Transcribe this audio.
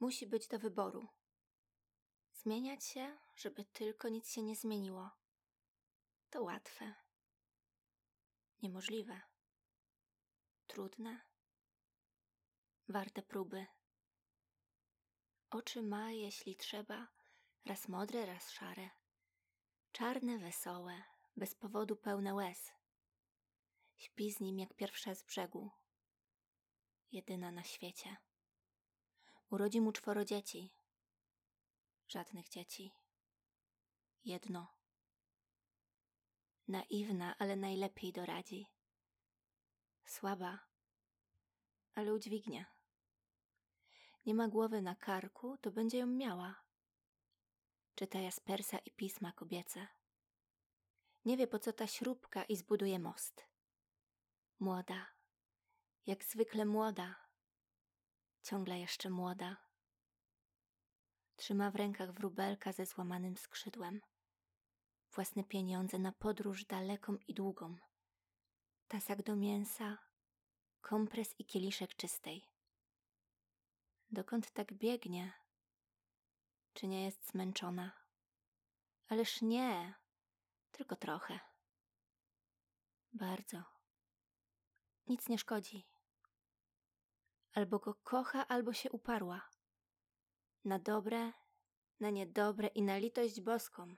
Musi być do wyboru. Zmieniać się, żeby tylko nic się nie zmieniło. To łatwe. Niemożliwe. Trudne. Warte próby. Oczy ma, jeśli trzeba, raz modre, raz szare. Czarne, wesołe, bez powodu pełne łez. Śpi z nim jak pierwsza z brzegu. Jedyna na świecie. Urodzi mu czworo dzieci. Żadnych dzieci. Jedno. Naiwna, ale najlepiej doradzi. Słaba, ale udźwignie. Nie ma głowy na karku, to będzie ją miała. Czyta Jaspersa i pisma kobiece. Nie wie po co ta śrubka i zbuduje most. Młoda, jak zwykle młoda, ciągle jeszcze młoda. Trzyma w rękach wróbelka ze złamanym skrzydłem. Własne pieniądze na podróż daleką i długą. Tasak do mięsa, kompres i kieliszek czystej. Dokąd tak biegnie? Czy nie jest zmęczona? Ależ nie, tylko trochę. Bardzo. Nic nie szkodzi. Albo go kocha, albo się uparła. Na dobre, na niedobre i na litość boską.